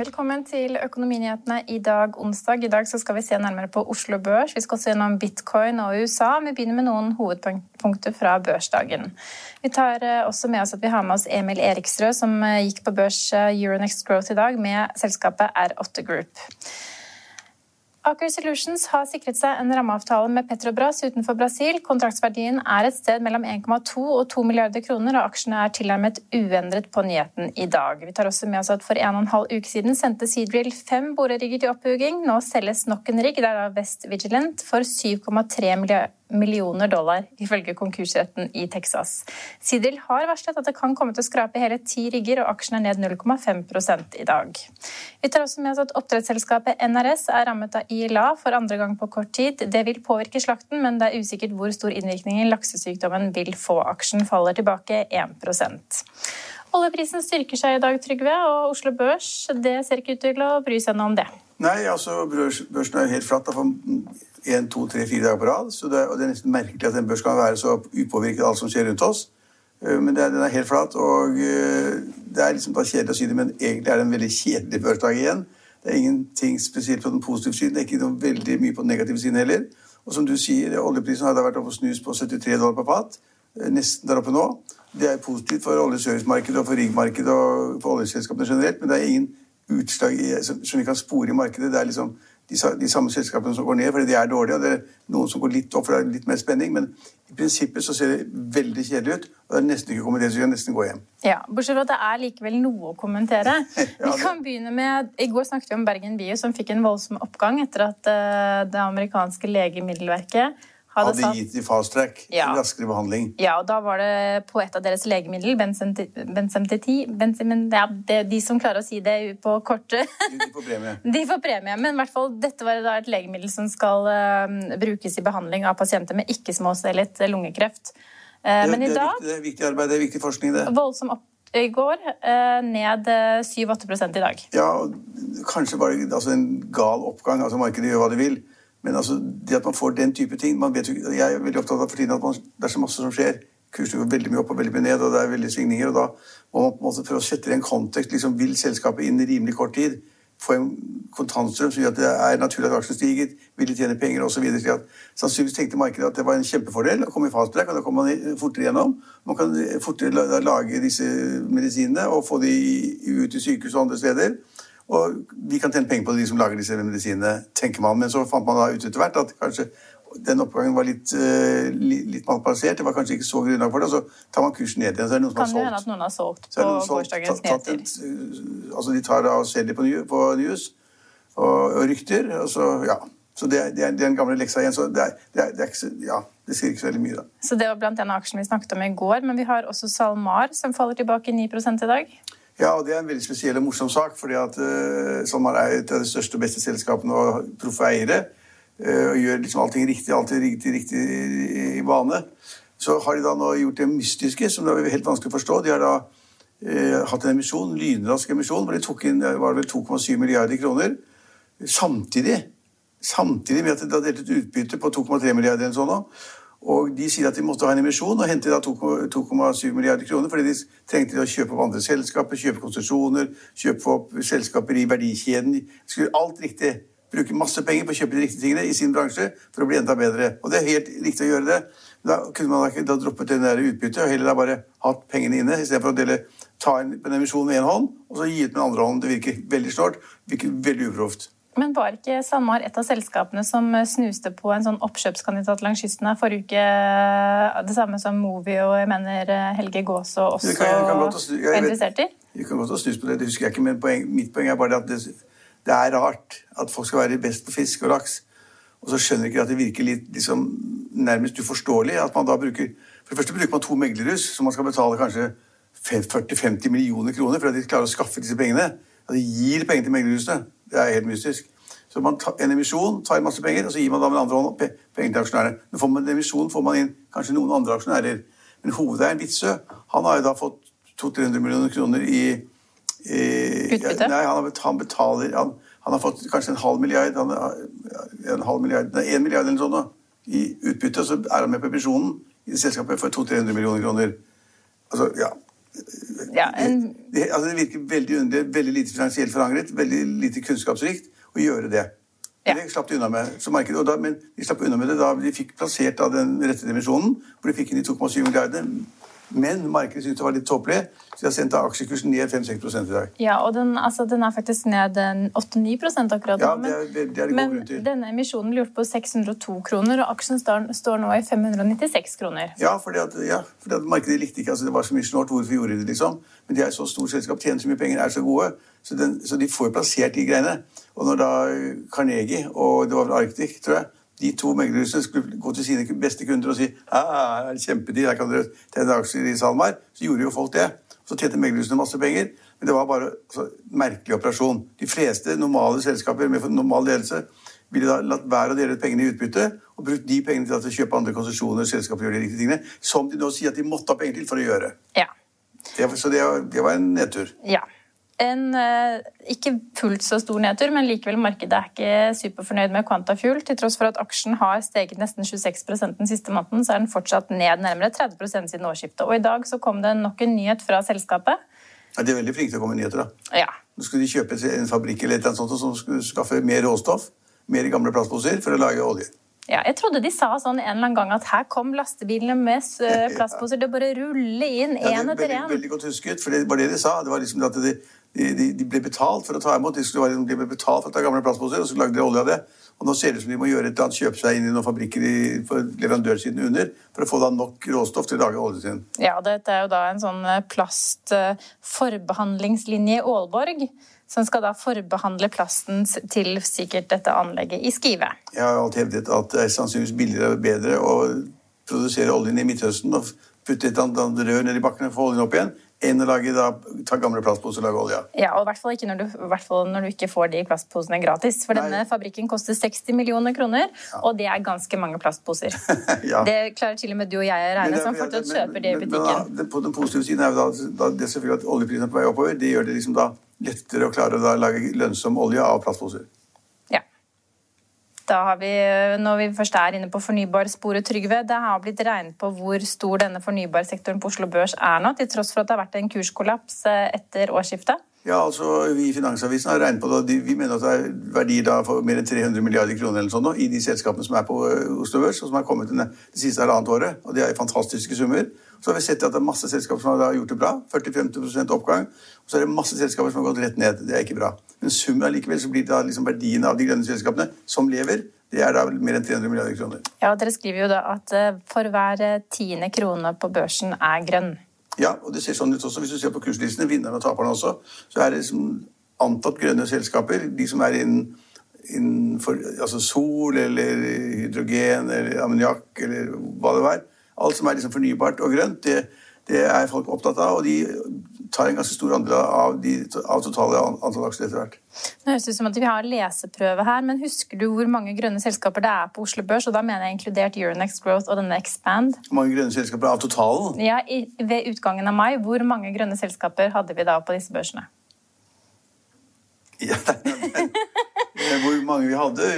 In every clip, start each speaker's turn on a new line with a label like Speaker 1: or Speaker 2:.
Speaker 1: Velkommen til Økonominyhetene i dag, onsdag. I dag skal vi se nærmere på Oslo Børs. Vi skal også gjennom bitcoin og USA. Vi begynner med noen hovedpunkter fra børsdagen. Vi tar eh, også med oss at vi har med oss Emil Eriksrød, som eh, gikk på børs eh, Euronext Growth i dag med selskapet R8 Group. Aker Solutions har sikret seg en rammeavtale med Petrobras utenfor Brasil. Kontraktsverdien er et sted mellom 1,2 og 2 milliarder kroner, og aksjene er tilnærmet uendret på nyheten i dag. Vi tar også med oss at For en og en halv uke siden sendte Seadrill fem borerigger til opphugging. Nå selges nok en rigg, da West Vigilant, for 7,3 millioner dollar, ifølge konkursretten i Texas. Sidil har varslet at det kan komme til å skrape hele ti rigger, og aksjen er ned 0,5 i dag. Vi tar også med oss at oppdrettsselskapet NRS er rammet av ILA for andre gang på kort tid. Det vil påvirke slakten, men det er usikkert hvor stor innvirkning laksesykdommen vil få. Aksjen faller tilbake 1 Oljeprisen styrker seg i dag, Trygve, og Oslo Børs det ser ikke ut til å bry seg noe om det.
Speaker 2: Nei, altså børsen er helt flatt for én, to, tre, fire dager på rad. Så det, og det er nesten merkelig at en børs kan være så upåvirket av alt som skjer rundt oss. Eh, men det, den er helt flat, og eh, det er liksom kjedelig å si det, men egentlig er det en veldig kjedelig børsdag igjen. Det er ingenting spesielt på den positive siden. Det er ikke noe veldig mye på den negative siden heller. Og som du sier, oljeprisen har vært oppe og snus på 73 dollar per fat. Eh, nesten der oppe nå. Det er positivt for oljeservicemarkedet og for riggmarkedet og for oljeselskapene generelt, men det er ingen utslag i, som, som, vi kan spore i markedet. Det er liksom de, de, samme selskapene som går ned fordi de er dårlige, og det er noen som går litt opp for det er litt mer spenning. Men i prinsippet så ser det veldig kjedelig ut, og det er nesten ikke kommet kommentere, så vi kan nesten gå hjem.
Speaker 1: Ja, Bortsett fra at det er likevel noe å kommentere. Vi kan begynne med, I går snakket vi om Bergen Bio, som fikk en voldsom oppgang etter at uh, det amerikanske legemiddelverket
Speaker 2: hadde, hadde gitt i fast track ja. raskere behandling.
Speaker 1: Ja, og da var det på et av deres legemiddel, Benzemtiti ja, De som klarer å si det på kortet
Speaker 2: De får premie.
Speaker 1: De får premie. Men i hvert fall, dette var da et legemiddel som skal uh, brukes i behandling av pasienter med ikke-småcellet lungekreft.
Speaker 2: Uh, men i dag Det er viktig arbeid, det er viktig forskning, det.
Speaker 1: Voldsom opp i går, uh, ned 7-8 i dag.
Speaker 2: Ja, kanskje var det altså, en gal oppgang. altså Markedet gjør hva det vil. Men altså, det at man får den type ting man vet jo, Jeg er veldig opptatt av for tiden at man, det er så masse som skjer. Kursen går veldig mye opp og veldig mye ned, og det er veldig svingninger. og Da må man på en måte for å sette det i en kontekst liksom, Vil selskapet inn i rimelig kort tid få en kontantstrøm som gjør at det er naturlig at aksjen stiger, vil de tjene penger osv. Sannsynligvis tenkte markedet at det var en kjempefordel å komme i fast og da kommer man fortere gjennom. Man kan fortere lage disse medisinene og få de ut i sykehus og andre steder. Og vi kan tjene penger på de som lager disse medisinene, tenker man. Men så fant man da ut etter hvert at kanskje den oppgangen var litt, uh, litt malplassert. Det var kanskje ikke så grunnlag for det. Og så tar man kursen ned igjen. Så er det noen som
Speaker 1: kan
Speaker 2: har
Speaker 1: solgt. At noen har solgt på gårsdagens nedtid.
Speaker 2: Uh, altså de tar og selger på, på news og, og, rykter. Og så, ja. Så det, det, er, det er en gamle leksa igjen. Så det, er, det, er, det er ikke, ja, det sier ikke så veldig mye, da.
Speaker 1: Så det var blant den aksjen vi snakket om i går. Men vi har også SalMar, som faller tilbake 9 i dag.
Speaker 2: Ja, og det er en veldig spesiell og morsom sak. fordi at uh, SalMar er et av de største og beste selskapene og proffe eiere. og gjør liksom allting riktig, alltid riktig, riktig i bane. Så har de da nå gjort det mystiske, som det er helt vanskelig å forstå. De har da uh, hatt en emisjon, lynrask emisjon, hvor de tok inn var vel 2,7 milliarder kroner. Samtidig, samtidig med at de har delt ut utbytte på 2,3 milliarder eller sånn. Og de sier at de måtte ha en emisjon og hente 2,7 milliarder kroner fordi de trengte å kjøpe opp andre selskaper, kjøpe konsesjoner, kjøpe opp selskaper i verdikjeden. De skulle alt riktig bruke masse penger på å kjøpe de riktige tingene i sin bransje for å bli enda bedre. Og det er helt riktig å gjøre det. Da kunne man ikke droppet det der utbyttet og heller bare hatt pengene inne istedenfor å dele, ta en, en emisjon med én hånd og så gi ut med den andre hånd. Det virker veldig snålt, virker veldig uproft.
Speaker 1: Men var ikke SalMar et av selskapene som snuste på en sånn oppkjøpskandidat langs kysten her forrige uke? Det samme som Movi og jeg mener Helge Gaase også var interessert i?
Speaker 2: Vi kan godt ha snust på det, det husker jeg ikke, men poeng, mitt poeng er bare at det, det er rart at folk skal være best på fisk og laks. Og så skjønner ikke at det virker litt liksom, nærmest uforståelig at man da bruker For det første bruker man to meglerhus som man skal betale kanskje 40-50 millioner kroner for at de klarer å skaffe disse pengene. At de gir penger til meglerhusene. Det er helt mystisk. Så man tar en emisjon tar masse penger, og så gir man da med andre hånd penger til aksjonærene. Men får man en emisjon, får man inn kanskje noen andre aksjonærer. Men hovedeieren Witzøe han har jo da fått 200-300 millioner kroner i,
Speaker 1: i Utbytte?
Speaker 2: Nei, han, han betaler han, han, har fått kanskje en halv milliard, han, en halv milliard, nei, en milliard eller sånn da, i utbytte, så er han med på emisjonen i selskapet for 200-300 millioner kroner. Altså, ja.
Speaker 1: Ja en...
Speaker 2: det, altså, det virker veldig underlig, veldig lite finansielt forankret, veldig lite kunnskapsrikt å gjøre det. Ja. Det slapp de unna med. Markedet, da, men de slapp unna med det da de fikk plassert da, den rette dimensjonen, hvor de fikk inn de 2,7 milliardene. Men markedet syntes det var litt tåpelig, så de har sendt aksjekursen ned 5-6 i dag.
Speaker 1: Ja, og den, altså, den, er faktisk ned 8-9 akkurat nå.
Speaker 2: Ja, det er, det er det
Speaker 1: men denne emisjonen ble gjort på 602 kroner, og aksjen står, står nå i 596 kroner.
Speaker 2: Ja, fordi at, ja, fordi at markedet likte ikke altså Det var så mye snålt. Hvorfor gjorde de det, liksom? Men de er så stort selskap, tjener så mye penger, er så gode, så, den, så de får plassert de greiene. Og når da Carnegie og det var vel Arctic, tror jeg de to meglerhusene skulle gå til sine beste kunder og si ja, kjempedeal, her kan dere tjene aksjer i SalMar, så gjorde jo folk det. Så tjente meglerhusene masse penger. Men det var bare altså, merkelig operasjon. De fleste normale selskaper med normal ledelse ville da latt være å dele ut pengene i utbytte og brukt de pengene til å kjøpe andre konsesjoner, selskaper gjør de riktige tingene, som de nå sier at de måtte ha penger til for å gjøre.
Speaker 1: Ja.
Speaker 2: Det, så det, det var en nedtur.
Speaker 1: Ja en eh, ikke fullt så stor nedtur, men likevel markedet er ikke superfornøyd med Quantafuel. Til tross for at aksjen har steget nesten 26% den siste måneden, så er den fortsatt ned nærmere 30 siden årsskiftet. Og i dag så kom det nok en nyhet fra selskapet.
Speaker 2: Ja, De er veldig flinke til å komme med nyheter. da.
Speaker 1: Ja.
Speaker 2: Nå skulle de kjøpe en fabrikk eller et sånt, som skulle skaffe mer råstoff, mer gamle plastposer, for å lage olje.
Speaker 1: Ja, jeg trodde de sa sånn en eller annen gang at her kom lastebilene med plastposer. Det bare ruller inn én ja, etter én.
Speaker 2: Veldig, veldig godt husket, for det var det de sa. Det var liksom at de, de, de, ble betalt for å ta imot. De, skulle, være, de ble betalt for å ta gamle plastposer, og så lagde de olje av det. Og nå ser det ut som de må gjøre et eller annet, kjøpe seg inn i noen fabrikker i, for leverandørsiden under for å få da nok råstoff til å lage oljen sin.
Speaker 1: Ja, dette er jo da en sånn eh, plastforbehandlingslinje i Aalborg. Som skal da forbehandle plasten til sikkert dette anlegget i Skive.
Speaker 2: Jeg har alltid hevdet at det er sannsynligvis billigere og bedre å produsere oljen i Midtøsten og putte et eller annet rør ned i bakken og få oljen opp igjen, enn å lage, da, ta gamle plastposer og lage olje.
Speaker 1: Ja, og i hvert fall ikke når du, når du ikke får de plastposene gratis. For Nei. denne fabrikken koster 60 millioner kroner, ja. og det er ganske mange plastposer. ja. Det klarer til og med du og jeg å regne, som fortsatt kjøper det i butikken.
Speaker 2: Men, men, på den positive siden er jo da, da det selvfølgelig at oljeprisen er på vei oppover. Det gjør det liksom da lettere å klare å da lage lønnsom olje av plastposer.
Speaker 1: Da har vi, når vi først er inne på fornybarsporet, Trygve, det har blitt regnet på hvor stor denne fornybarsektoren på Oslo Børs er nå, til tross for at det har vært en kurskollaps eh, etter årsskiftet?
Speaker 2: Ja, altså Vi i Finansavisen har regnet på det. Vi mener at det er verdier da for mer enn 300 milliarder kroner eller sånn nå, i de selskapene som er på eh, Oslo Børs, og som har kommet det siste halvannet året. Og Det er fantastiske summer. Så har vi sett at det er masse selskaper som har gjort det bra. 40-50% oppgang. Og så er det masse selskaper som har gått rett ned. Det er ikke bra. Men summen allikevel så blir det da liksom verdien av de grønne selskapene som lever, det er da mer enn 300 milliarder kroner.
Speaker 1: Ja, og Dere skriver jo da at eh, for hver eh, tiende krone på børsen er grønn.
Speaker 2: Ja, og det ser sånn ut også. Hvis du ser på kurslistene, vinnerne og taperne også, så er det liksom antatt grønne selskaper. De som er innen, innenfor altså sol eller hydrogen eller ammoniakk eller hva det var. Alt som er liksom fornybart og grønt, det, det, er folk opptatt av. Og de tar en ganske stor andel av, de, av totale antall aksjer etter hvert.
Speaker 1: Det høres ut som at vi har leseprøve her, men husker du hvor mange grønne selskaper det er på Oslo Børs? Og da mener jeg inkludert Euronext Growth og denne Expand.
Speaker 2: Hvor mange grønne selskaper av totalen?
Speaker 1: Ja, i, Ved utgangen av mai, hvor mange grønne selskaper hadde vi da på disse børsene?
Speaker 2: Ja, hvor mange vi hadde?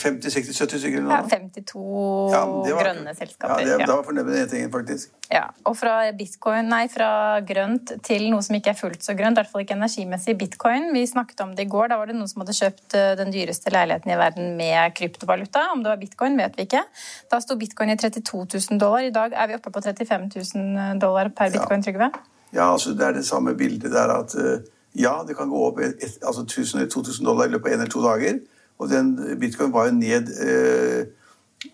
Speaker 2: 50 60 70 stykker?
Speaker 1: Ja, 52 ja, var, grønne selskaper.
Speaker 2: Ja, det, Da var fornøyd med den tingen, faktisk.
Speaker 1: Ja, Og fra bitcoin, nei, fra grønt til noe som ikke er fullt så grønt, i hvert fall ikke energimessig, bitcoin. Vi snakket om det i går. Da var det noen som hadde kjøpt eh, den dyreste leiligheten i verden med kryptovaluta. Om det var bitcoin, vet vi ikke. Da sto bitcoin i 32 000 dollar. I dag er vi oppe på 35 000 dollar per bitcoin, Trygve.
Speaker 2: Ja, altså det er det samme bildet der at uh, ja, det kan gå opp et, altså 1000 eller 2000 dollar i løpet av en eller to dager. Og den bitcoin var jo ned, eh,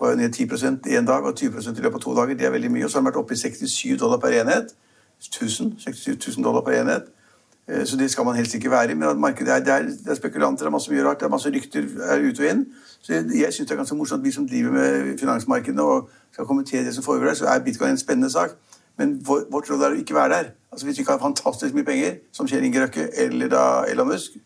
Speaker 2: var jo ned 10 i en dag og 20 i løpet av to dager. Det er veldig mye. Og så har den vært oppe i 67 dollar per enhet. 1000, 67 000 dollar per enhet. Eh, så det skal man helst ikke være i. Men markedet er, det, er, det er spekulanter, det er masse mye rart, det er masse rykter er ute og inn. Så jeg, jeg syns det er ganske morsomt, at vi som driver med finansmarkedene og skal kommentere det som foregår der, så er bitcoin en spennende sak. Men vårt råd er å ikke være der. Altså Hvis du ikke har fantastisk mye penger, som Kjell Inge Røkke eller da Elon Musk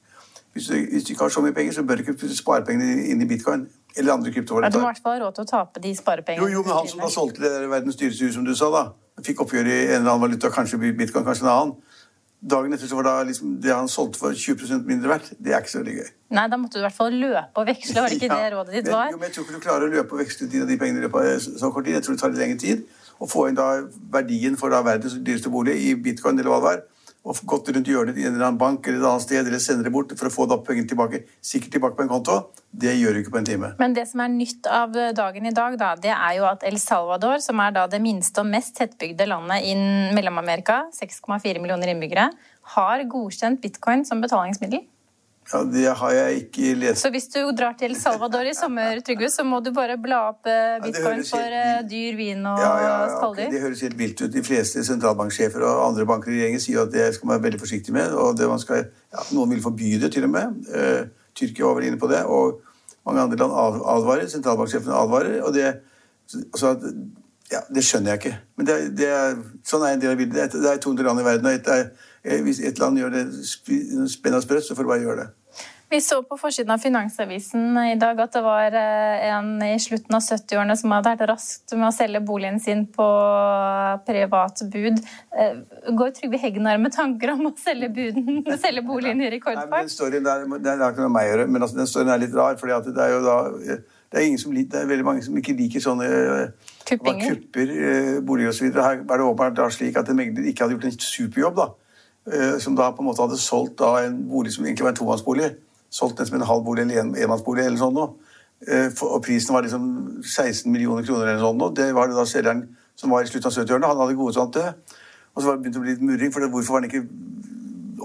Speaker 2: hvis du, hvis du, ikke har så mye penger, så bør du ikke putte sparepengene inn i bitcoin eller andre kryptovalutaer.
Speaker 1: Ja, du må i hvert fall ha råd til å tape de sparepengene.
Speaker 2: Jo, jo, men han som da solgte det verdens dyreste hus, som du sa, da, fikk oppgjør i en eller annen valuta, kanskje bitcoin, kanskje en annen. Dagen etter så var da liksom det han solgte for 20% mindre verdt. Det er ikke så veldig gøy.
Speaker 1: Nei, da måtte du i hvert fall løpe og veksle. Var det ikke ja, det rådet ditt var?
Speaker 2: Men, jo, men jeg tror ikke du klarer å løpe og veksle de, de pengene i løpet av så kort tid. Jeg tror det tar litt lengre tid. Å få inn da verdien for da verdens dyreste bolig i bitcoin eller hva det var, og gått rundt hjørnet i en eller annen bank eller et annet sted, eller sender det bort for å få da pengene tilbake, sikkert tilbake på en konto, det gjør du ikke på en time.
Speaker 1: Men det som er nytt av dagen i dag, da, det er jo at El Salvador, som er da det minste og mest tettbygde landet i Mellom-Amerika, 6,4 millioner innbyggere, har godkjent bitcoin som betalingsmiddel.
Speaker 2: Ja, Det har jeg ikke lest.
Speaker 1: Så hvis du drar til Salvador i sommer, Trygve, så må du bare bla opp eh, bitcoin ja, for helt... dyr, vin og ja, ja, ja okay.
Speaker 2: Det høres helt vilt ut. De fleste sentralbanksjefer og andre banker i regjeringen sier at det skal man være veldig forsiktig med. og skal, Noen vil forby det, til og med. Uh, Tyrkia var vel inne på det. Og mange andre land advarer. Sentralbanksjefene advarer. og det, altså, ja, det skjønner jeg ikke. Men det, det er, sånn er en del av bildet. Det er 200 land i verden. og et, et land gjør det spennende sprøtt, så får du bare gjøre det.
Speaker 1: Vi så på forsiden av Finansavisen i dag at det var eh, en i slutten av 70-årene som hadde vært raskt med å selge boligen sin på privat bud. Eh, går Trygve Hegnar med tanker om å selge, buden, selge boligen i rekordfart?
Speaker 2: Den storyen der, det har ikke noe med meg å gjøre, men altså, den storyen er litt rar. fordi det er jo da det er, som, det er, veldig mange som ikke liker sånne
Speaker 1: Kuppinger. Kuppinger.
Speaker 2: kupper, boliger osv. Her er det åpenbart slik at en megler ikke hadde gjort en superjobb. da, Som da på en måte hadde solgt en bolig som egentlig var en tomannsbolig solgt den som en halv bolig eller en enmannsbolig eller sånn noe. Eh, og prisen var liksom 16 millioner kroner eller sånn noe. Det var det da selgeren som var i slutten av 70-årene. Han hadde gode det. Og så var det begynt å bli litt murring, for hvorfor var den ikke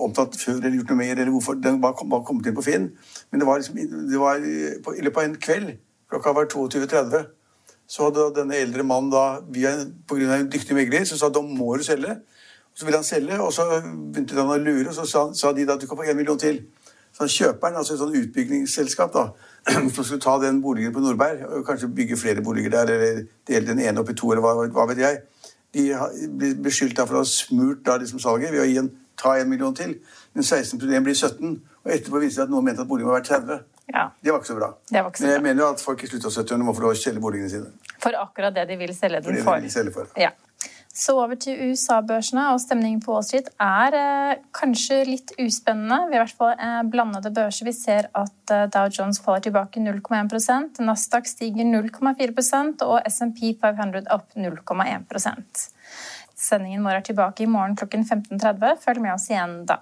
Speaker 2: omtatt før eller gjort noe mer? eller hvorfor Den var, kom, kommet inn på Finn. Men det var liksom, det var på, i løpet av en kveld, klokka var 22.30, så hadde denne eldre mannen da, via, på grunn av en dyktig megler, som sa da må du selge. Og så ville han selge, og så begynte han å lure, og så sa, sa de da du kan få en million til. Så kjøperen, altså et sånn utbyggingsselskap, da, som skulle ta den boligen på Nordberg, og kanskje bygge flere boliger der, eller dele den ene opp i to, eller hva, hva vet jeg, de blir beskyldt for å ha smurt da liksom salget ved å gi en, ta en million til. Men 16 blir 17, og etterpå viser det at noen mente at boligen var verdt 30.
Speaker 1: Ja.
Speaker 2: Det var ikke så bra.
Speaker 1: Ikke så
Speaker 2: Men jeg bra. mener jo at folk i slutten av 70-årene må få lov å selge boligene sine.
Speaker 1: For akkurat det de vil selge den
Speaker 2: for. Det De vil selge for.
Speaker 1: Ja. Så over til USA-børsene, og stemningen på Wall Street er eh, kanskje litt uspennende. Vi har i hvert fall eh, blandede børser. Vi ser at eh, Dow Jones faller tilbake 0,1% Nasdaq stiger 0,4% og SMP 500 opp 0,1 Sendingen vår er tilbake i morgen klokken 15.30. Følg med oss igjen da.